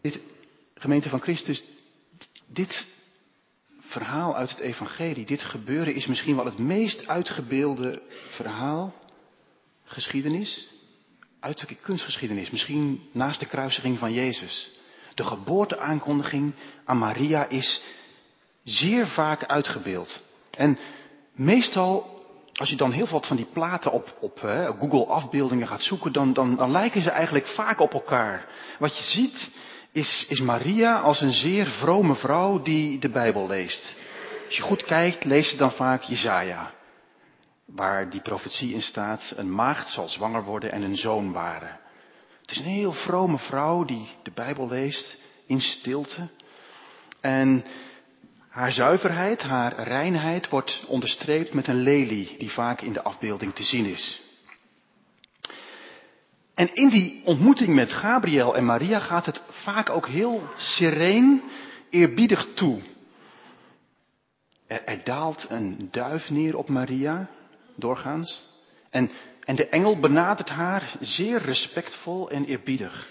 Dit, gemeente van Christus, dit verhaal uit het evangelie, dit gebeuren is misschien wel het meest uitgebeelde verhaal, geschiedenis, uiterlijke kunstgeschiedenis, misschien naast de kruisiging van Jezus. De geboorteaankondiging aan Maria is zeer vaak uitgebeeld. En meestal, als je dan heel veel van die platen op, op hè, Google afbeeldingen gaat zoeken, dan, dan lijken ze eigenlijk vaak op elkaar. Wat je ziet is, is Maria als een zeer vrome vrouw die de Bijbel leest. Als je goed kijkt, leest ze dan vaak Jezaja. Waar die profetie in staat, een maagd zal zwanger worden en een zoon waren. Het is een heel vrome vrouw die de Bijbel leest in stilte. En haar zuiverheid, haar reinheid wordt onderstreept met een lelie die vaak in de afbeelding te zien is. En in die ontmoeting met Gabriel en Maria gaat het vaak ook heel sereen, eerbiedig toe. Er, er daalt een duif neer op Maria, doorgaans. En, en de engel benadert haar zeer respectvol en eerbiedig.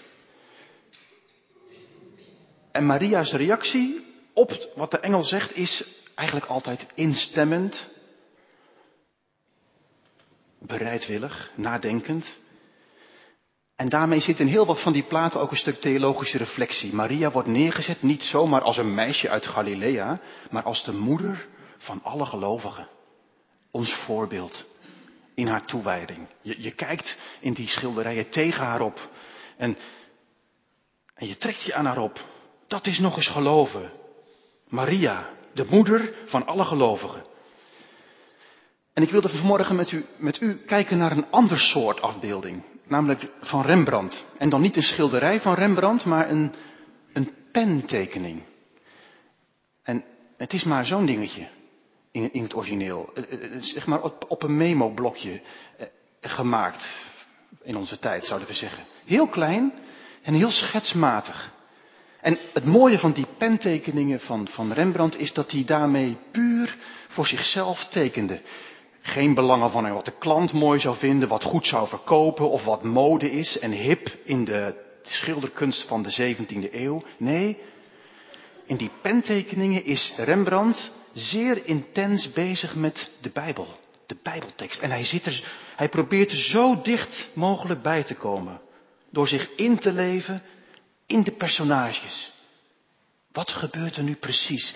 En Maria's reactie op wat de engel zegt is eigenlijk altijd instemmend, bereidwillig, nadenkend. En daarmee zit in heel wat van die platen ook een stuk theologische reflectie. Maria wordt neergezet niet zomaar als een meisje uit Galilea, maar als de moeder van alle gelovigen. Ons voorbeeld in haar toewijding. Je, je kijkt in die schilderijen tegen haar op en, en je trekt je aan haar op. Dat is nog eens geloven. Maria, de moeder van alle gelovigen. En ik wilde vanmorgen met u, met u kijken naar een ander soort afbeelding, namelijk van Rembrandt. En dan niet een schilderij van Rembrandt, maar een, een pentekening. En het is maar zo'n dingetje in, in, het origineel. Zeg maar op, op een memo-blokje eh, gemaakt in onze tijd, zouden we zeggen. Heel klein en heel schetsmatig. En het mooie van die pentekeningen van, van Rembrandt is dat hij daarmee puur voor zichzelf tekende. Geen belangen van wat de klant mooi zou vinden, wat goed zou verkopen of wat mode is en hip in de schilderkunst van de 17e eeuw. Nee, in die pentekeningen is Rembrandt zeer intens bezig met de Bijbel, de Bijbeltekst. En hij, zit er, hij probeert er zo dicht mogelijk bij te komen. Door zich in te leven in de personages. Wat gebeurt er nu precies?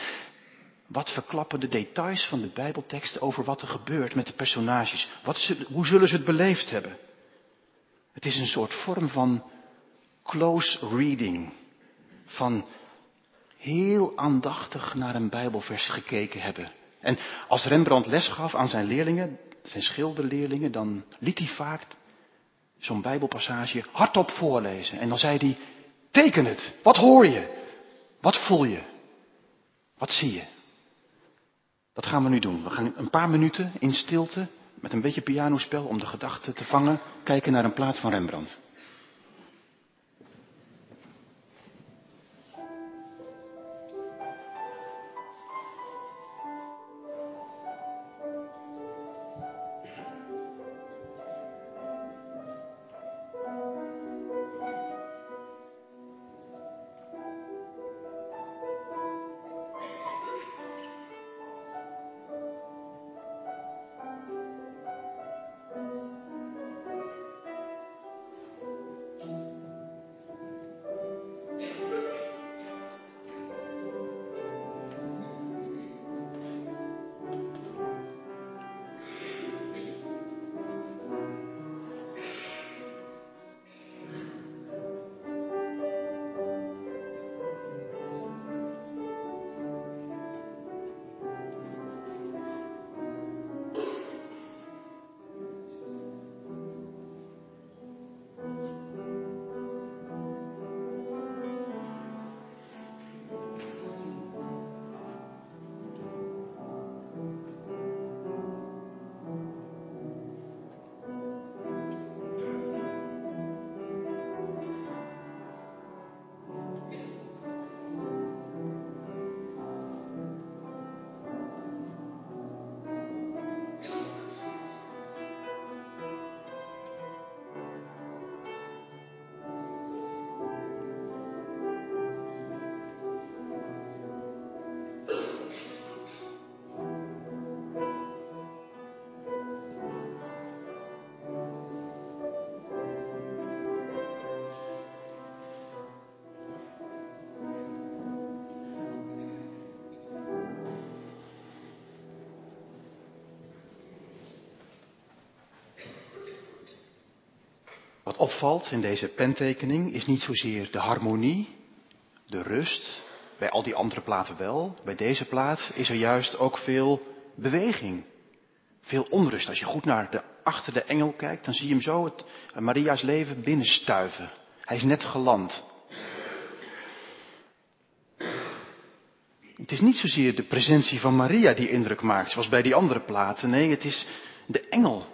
Wat verklappen de details van de Bijbelteksten over wat er gebeurt met de personages? Wat, hoe zullen ze het beleefd hebben? Het is een soort vorm van close reading. Van heel aandachtig naar een Bijbelvers gekeken hebben. En als Rembrandt les gaf aan zijn leerlingen, zijn schilderleerlingen, dan liet hij vaak zo'n Bijbelpassage hardop voorlezen. En dan zei hij, teken het. Wat hoor je? Wat voel je? Wat zie je? Dat gaan we nu doen. We gaan een paar minuten in stilte, met een beetje pianospel om de gedachten te vangen, kijken naar een plaat van Rembrandt. Wat opvalt in deze pentekening is niet zozeer de harmonie, de rust, bij al die andere platen wel. Bij deze plaat is er juist ook veel beweging, veel onrust. Als je goed naar de, achter de engel kijkt, dan zie je hem zo het, Maria's leven binnenstuiven. Hij is net geland. Het is niet zozeer de presentie van Maria die indruk maakt, zoals bij die andere platen. Nee, het is de engel.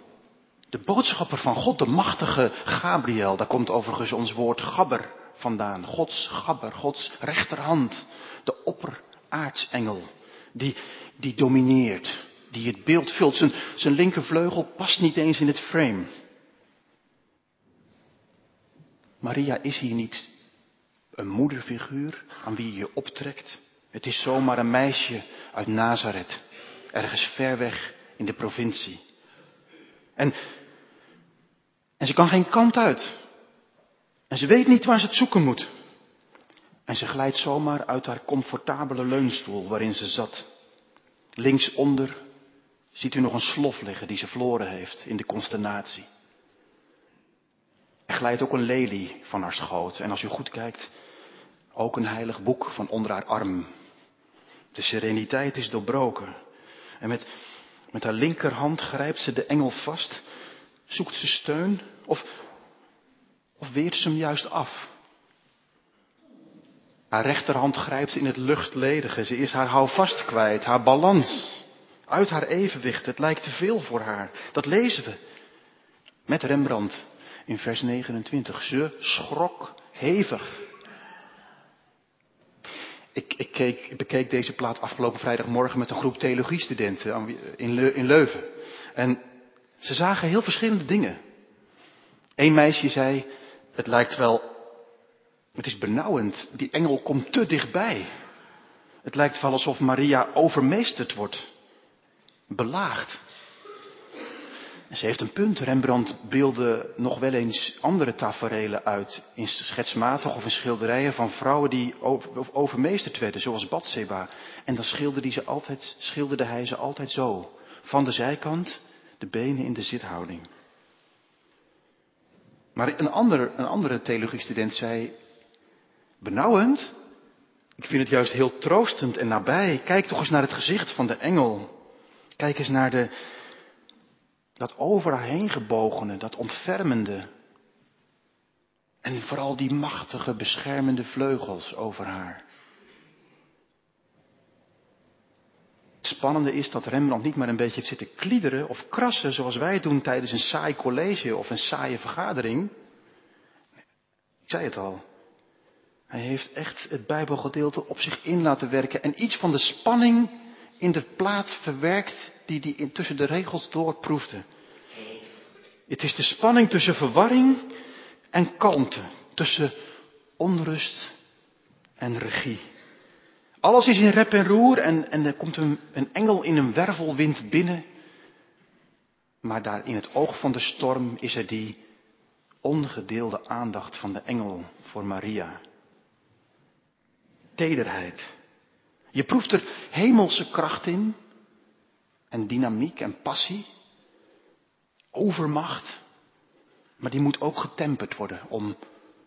De boodschapper van God, de machtige Gabriel. Daar komt overigens ons woord gabber vandaan. Gods gabber, Gods rechterhand. De opperaartsengel. Die, die domineert. Die het beeld vult. Zijn, zijn linkervleugel past niet eens in het frame. Maria is hier niet een moederfiguur aan wie je optrekt. Het is zomaar een meisje uit Nazareth, ergens ver weg in de provincie. En, en ze kan geen kant uit. En ze weet niet waar ze het zoeken moet. En ze glijdt zomaar uit haar comfortabele leunstoel waarin ze zat. Linksonder ziet u nog een slof liggen die ze verloren heeft in de consternatie. Er glijdt ook een lelie van haar schoot. En als u goed kijkt, ook een heilig boek van onder haar arm. De sereniteit is doorbroken. En met, met haar linkerhand grijpt ze de engel vast. Zoekt ze steun of, of weert ze hem juist af? Haar rechterhand grijpt in het luchtledige. Ze is haar houvast kwijt, haar balans. Uit haar evenwicht. Het lijkt te veel voor haar. Dat lezen we. Met Rembrandt in vers 29. Ze schrok hevig. Ik, ik, keek, ik bekeek deze plaat afgelopen vrijdagmorgen met een groep theologiestudenten in, in Leuven. En ze zagen heel verschillende dingen. Eén meisje zei, het lijkt wel, het is benauwend, die engel komt te dichtbij. Het lijkt wel alsof Maria overmeesterd wordt, belaagd. En ze heeft een punt. Rembrandt beelde nog wel eens andere taferelen uit. In schetsmatig of in schilderijen van vrouwen die overmeesterd werden, zoals Batseba. En dan ze altijd, schilderde hij ze altijd zo. Van de zijkant, de benen in de zithouding. Maar een, ander, een andere theologiestudent zei, benauwend? Ik vind het juist heel troostend en nabij. Kijk toch eens naar het gezicht van de engel. Kijk eens naar de, dat over haar gebogene, dat ontfermende. En vooral die machtige, beschermende vleugels over haar. Spannende is dat Rembrandt niet maar een beetje heeft zitten kliederen of krassen zoals wij doen tijdens een saai college of een saaie vergadering. Ik zei het al. Hij heeft echt het Bijbelgedeelte op zich in laten werken en iets van de spanning in de plaat verwerkt die hij tussen de regels doorproefde. Het is de spanning tussen verwarring en kalmte, tussen onrust en regie. Alles is in rep en roer en, en er komt een, een engel in een wervelwind binnen. Maar daar in het oog van de storm is er die ongedeelde aandacht van de engel voor Maria. Tederheid. Je proeft er hemelse kracht in en dynamiek en passie, overmacht. Maar die moet ook getemperd worden, om,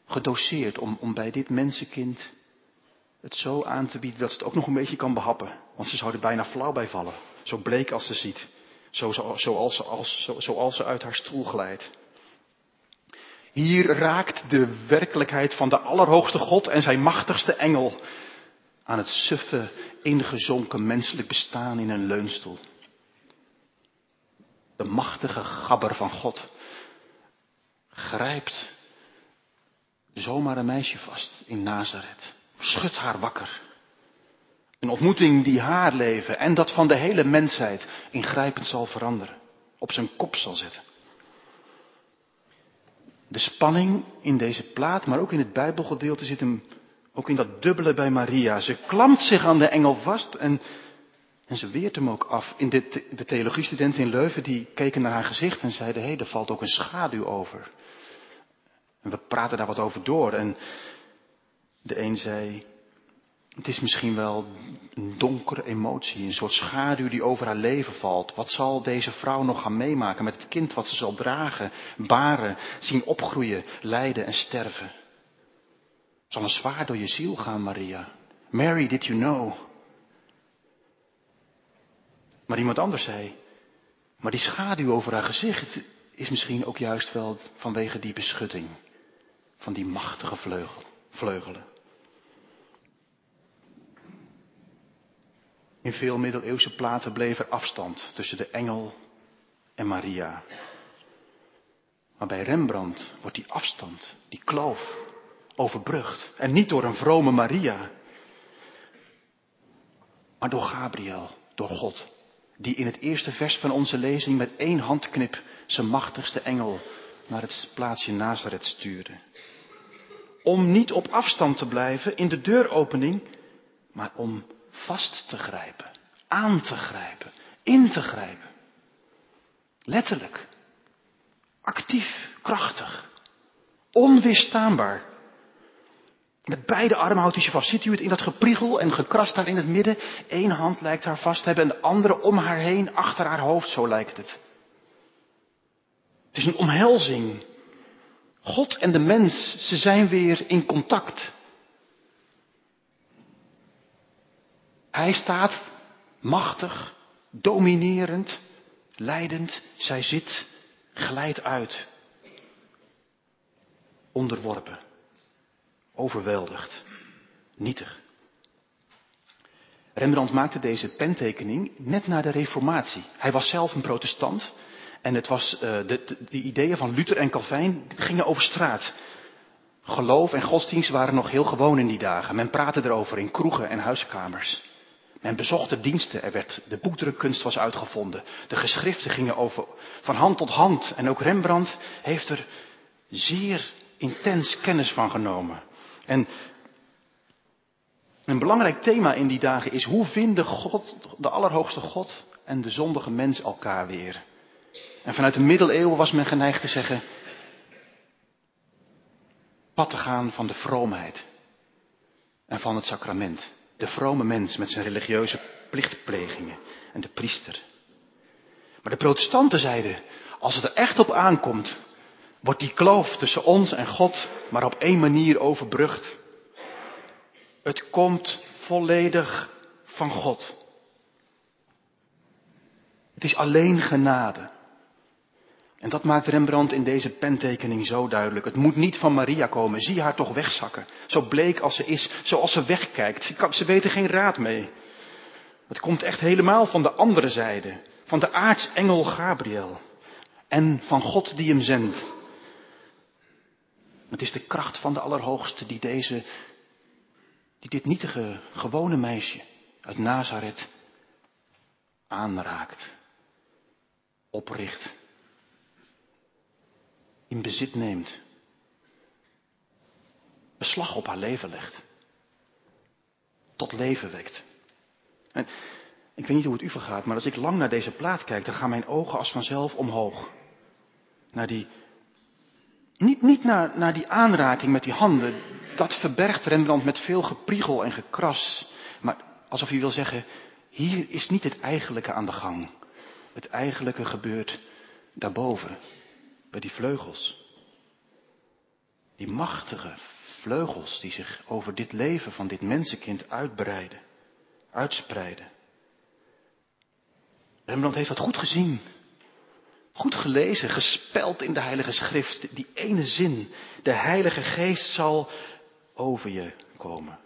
gedoseerd, om, om bij dit mensenkind het zo aan te bieden dat ze het ook nog een beetje kan behappen. Want ze zou er bijna flauw bij vallen, zo bleek als ze ziet, zo, zo, zoals, zo, zoals ze uit haar stoel glijdt. Hier raakt de werkelijkheid van de Allerhoogste God en zijn machtigste engel aan het suffe, ingezonken menselijk bestaan in een leunstoel. De machtige gabber van God grijpt zomaar een meisje vast in Nazareth, schudt haar wakker. Een ontmoeting die haar leven en dat van de hele mensheid ingrijpend zal veranderen, op zijn kop zal zetten. De spanning in deze plaat, maar ook in het Bijbelgedeelte zit hem ook in dat dubbele bij Maria. Ze klampt zich aan de engel vast en, en ze weert hem ook af. In de, de theologiestudenten in Leuven die keken naar haar gezicht en zeiden, hé, hey, er valt ook een schaduw over. En we praten daar wat over door. En de een zei, Het is misschien wel een donkere emotie, een soort schaduw die over haar leven valt. Wat zal deze vrouw nog gaan meemaken met het kind wat ze zal dragen, baren, zien opgroeien, lijden en sterven? Zal een zwaar door je ziel gaan, Maria. Mary, did you know? Maar iemand anders zei, maar die schaduw over haar gezicht is misschien ook juist wel vanwege die beschutting van die machtige vleugel, vleugelen. In veel middeleeuwse platen bleef er afstand tussen de engel en Maria. Maar bij Rembrandt wordt die afstand, die kloof, overbrugd. En niet door een vrome Maria, maar door Gabriel, door God. Die in het eerste vers van onze lezing met één handknip zijn machtigste engel naar het plaatsje Nazareth stuurde. Om niet op afstand te blijven in de deuropening, maar om vast te grijpen, aan te grijpen, in te grijpen. Letterlijk, actief, krachtig, onweerstaanbaar. Met beide armen houdt hij je vast. Ziet u het in dat gepriegel en gekrast daar in het midden? Eén hand lijkt haar vast te hebben en de andere om haar heen, achter haar hoofd, zo lijkt het. Het is een omhelzing. God en de mens, ze zijn weer in contact. Hij staat machtig, dominerend, leidend. Zij zit, glijdt uit. Onderworpen, overweldigd, nietig. Rembrandt maakte deze pentekening net na de Reformatie. Hij was zelf een protestant en het was, de, de, ideeën van Luther en Calvijn gingen over straat. Geloof en godsdienst waren nog heel gewoon in die dagen. Men praatte erover in kroegen en huiskamers. Men bezocht de diensten, er werd, de boekdrukkunst was uitgevonden. De geschriften gingen over, van hand tot hand. En ook Rembrandt heeft er zeer intens kennis van genomen. En een belangrijk thema in die dagen is hoe vinden God, de Allerhoogste God en de zondige mens elkaar weer. En vanuit de middeleeuwen was men geneigd te zeggen, pad te gaan van de vroomheid en van het sacrament. De vrome mens met zijn religieuze plichtplegingen en de priester. Maar de protestanten zeiden, als het er echt op aankomt, wordt die kloof tussen ons en God maar op één manier overbrugd. Het komt volledig van God. Het is alleen genade. En dat maakt Rembrandt in deze pentekening zo duidelijk. Het moet niet van Maria komen. Zie haar toch wegzakken. Zo bleek als ze is, zoals ze wegkijkt. Ze, kan, ze weten geen raad mee. Het komt echt helemaal van de andere zijde. Van de aartsengel Gabriel. En van God die hem zendt. Het is de kracht van de Allerhoogste die deze, die dit nietige, gewone meisje uit Nazareth aanraakt, opricht in bezit neemt. Beslag op haar leven legt. Tot leven wekt. En ik weet niet hoe het u vergaat, maar als ik lang naar deze plaat kijk, dan gaan mijn ogen als vanzelf omhoog. Naar die, niet, niet naar, naar die aanraking met die handen. Dat verbergt Rembrandt met veel gepriegel en gekras. Maar alsof hij wil zeggen, hier is niet het eigenlijke aan de gang. Het eigenlijke gebeurt daarboven bij die vleugels. Die machtige vleugels die zich over dit leven van dit mensenkind uitbreiden, uitspreiden. Rembrandt heeft dat goed gezien. Goed gelezen, gespeld in de Heilige Schrift. Die ene zin. De Heilige Geest zal over je komen.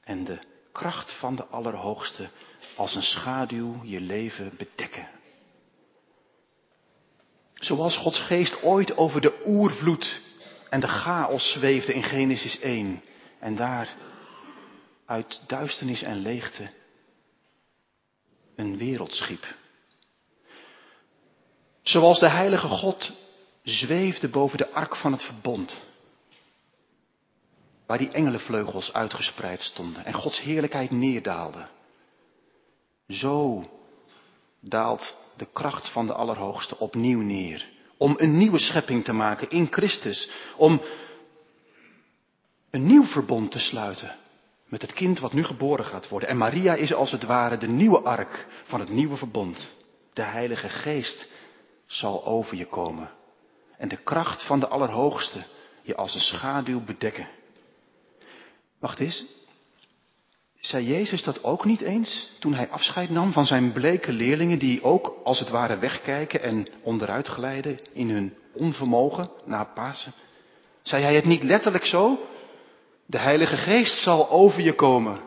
En de kracht van de Allerhoogste als een schaduw je leven bedekken. Zoals Gods geest ooit over de oervloed en de chaos zweefde in Genesis 1. En daar uit duisternis en leegte een wereld schiep. Zoals de heilige God zweefde boven de ark van het verbond. Waar die engelenvleugels uitgespreid stonden en Gods heerlijkheid neerdaalde. Zo daalt de kracht van de Allerhoogste opnieuw neer. Om een nieuwe schepping te maken in Christus. Om een nieuw verbond te sluiten met het kind wat nu geboren gaat worden. En Maria is als het ware de nieuwe ark van het nieuwe verbond. De Heilige Geest zal over je komen. En de kracht van de Allerhoogste je als een schaduw bedekken. Wacht eens. Zei Jezus dat ook niet eens toen hij afscheid nam van zijn bleke leerlingen die ook als het ware wegkijken en onderuit glijden in hun onvermogen na Pasen? Zei hij het niet letterlijk zo? De Heilige Geest zal over je komen.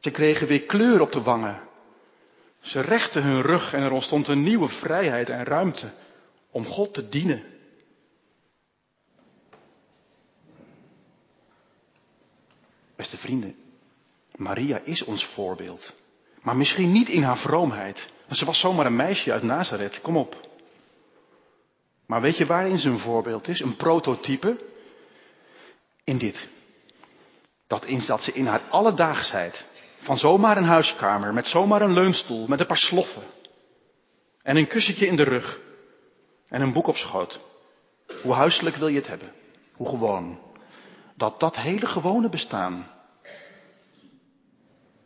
Ze kregen weer kleur op de wangen. Ze rechten hun rug en er ontstond een nieuwe vrijheid en ruimte om God te dienen. Beste vrienden, Maria is ons voorbeeld. Maar misschien niet in haar vroomheid. Want ze was zomaar een meisje uit Nazareth, kom op. Maar weet je waarin ze een voorbeeld is? Een prototype? In dit. Dat, in, dat ze in haar alledaagsheid, van zomaar een huiskamer, met zomaar een leunstoel, met een paar sloffen. En een kussentje in de rug. En een boek op schoot. Hoe huiselijk wil je het hebben? Hoe gewoon? Dat dat hele gewone bestaan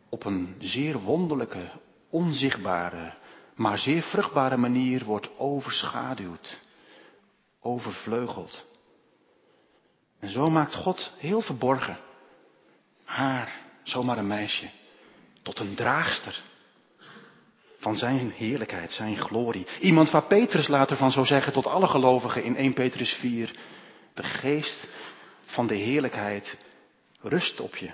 op een zeer wonderlijke, onzichtbare, maar zeer vruchtbare manier wordt overschaduwd, overvleugeld. En zo maakt God heel verborgen haar, zomaar een meisje, tot een draagster van zijn heerlijkheid, zijn glorie. Iemand waar Petrus later van zou zeggen tot alle gelovigen in 1 Petrus 4, de geest van de heerlijkheid rust op je.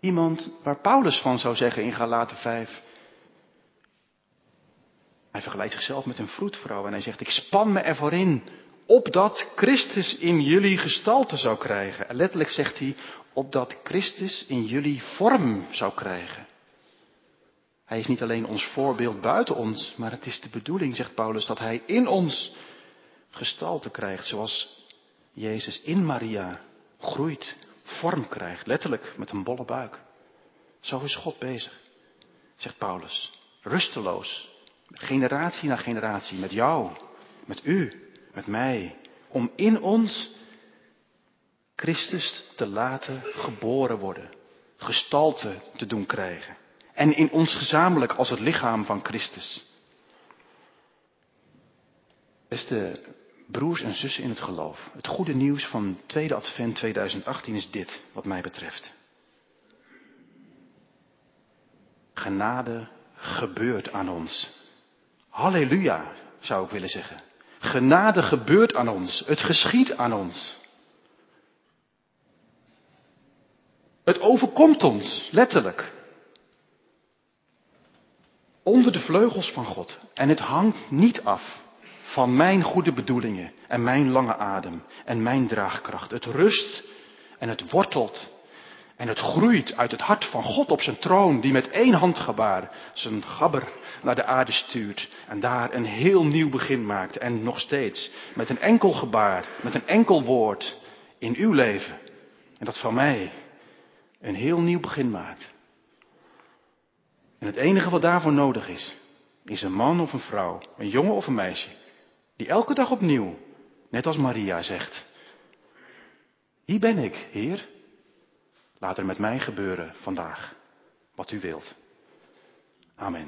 Iemand waar Paulus van zou zeggen in Galaten 5. Hij vergelijkt zichzelf met een vroedvrouw en hij zegt, ik span me ervoor in, opdat Christus in jullie gestalte zou krijgen. En letterlijk zegt hij, opdat Christus in jullie vorm zou krijgen. Hij is niet alleen ons voorbeeld buiten ons, maar het is de bedoeling, zegt Paulus, dat hij in ons gestalte krijgt, zoals Jezus in Maria groeit, vorm krijgt, letterlijk met een bolle buik. Zo is God bezig, zegt Paulus, rusteloos, generatie na generatie, met jou, met u, met mij, om in ons Christus te laten geboren worden, gestalte te doen krijgen. En in ons gezamenlijk als het lichaam van Christus. Beste broers en zussen in het geloof. Het goede nieuws van tweede advent 2018 is dit, wat mij betreft. Genade gebeurt aan ons. Halleluja, zou ik willen zeggen. Genade gebeurt aan ons. Het geschiet aan ons. Het overkomt ons, letterlijk. Onder de vleugels van God. En het hangt niet af van mijn goede bedoelingen en mijn lange adem en mijn draagkracht. Het rust en het wortelt en het groeit uit het hart van God op zijn troon, die met één handgebaar zijn gabber naar de aarde stuurt en daar een heel nieuw begin maakt. En nog steeds met een enkel gebaar, met een enkel woord in uw leven. En dat van mij een heel nieuw begin maakt. En het enige wat daarvoor nodig is, is een man of een vrouw, een jongen of een meisje, die elke dag opnieuw, net als Maria zegt, hier ben ik, Heer. Laat er met mij gebeuren vandaag wat u wilt. Amen.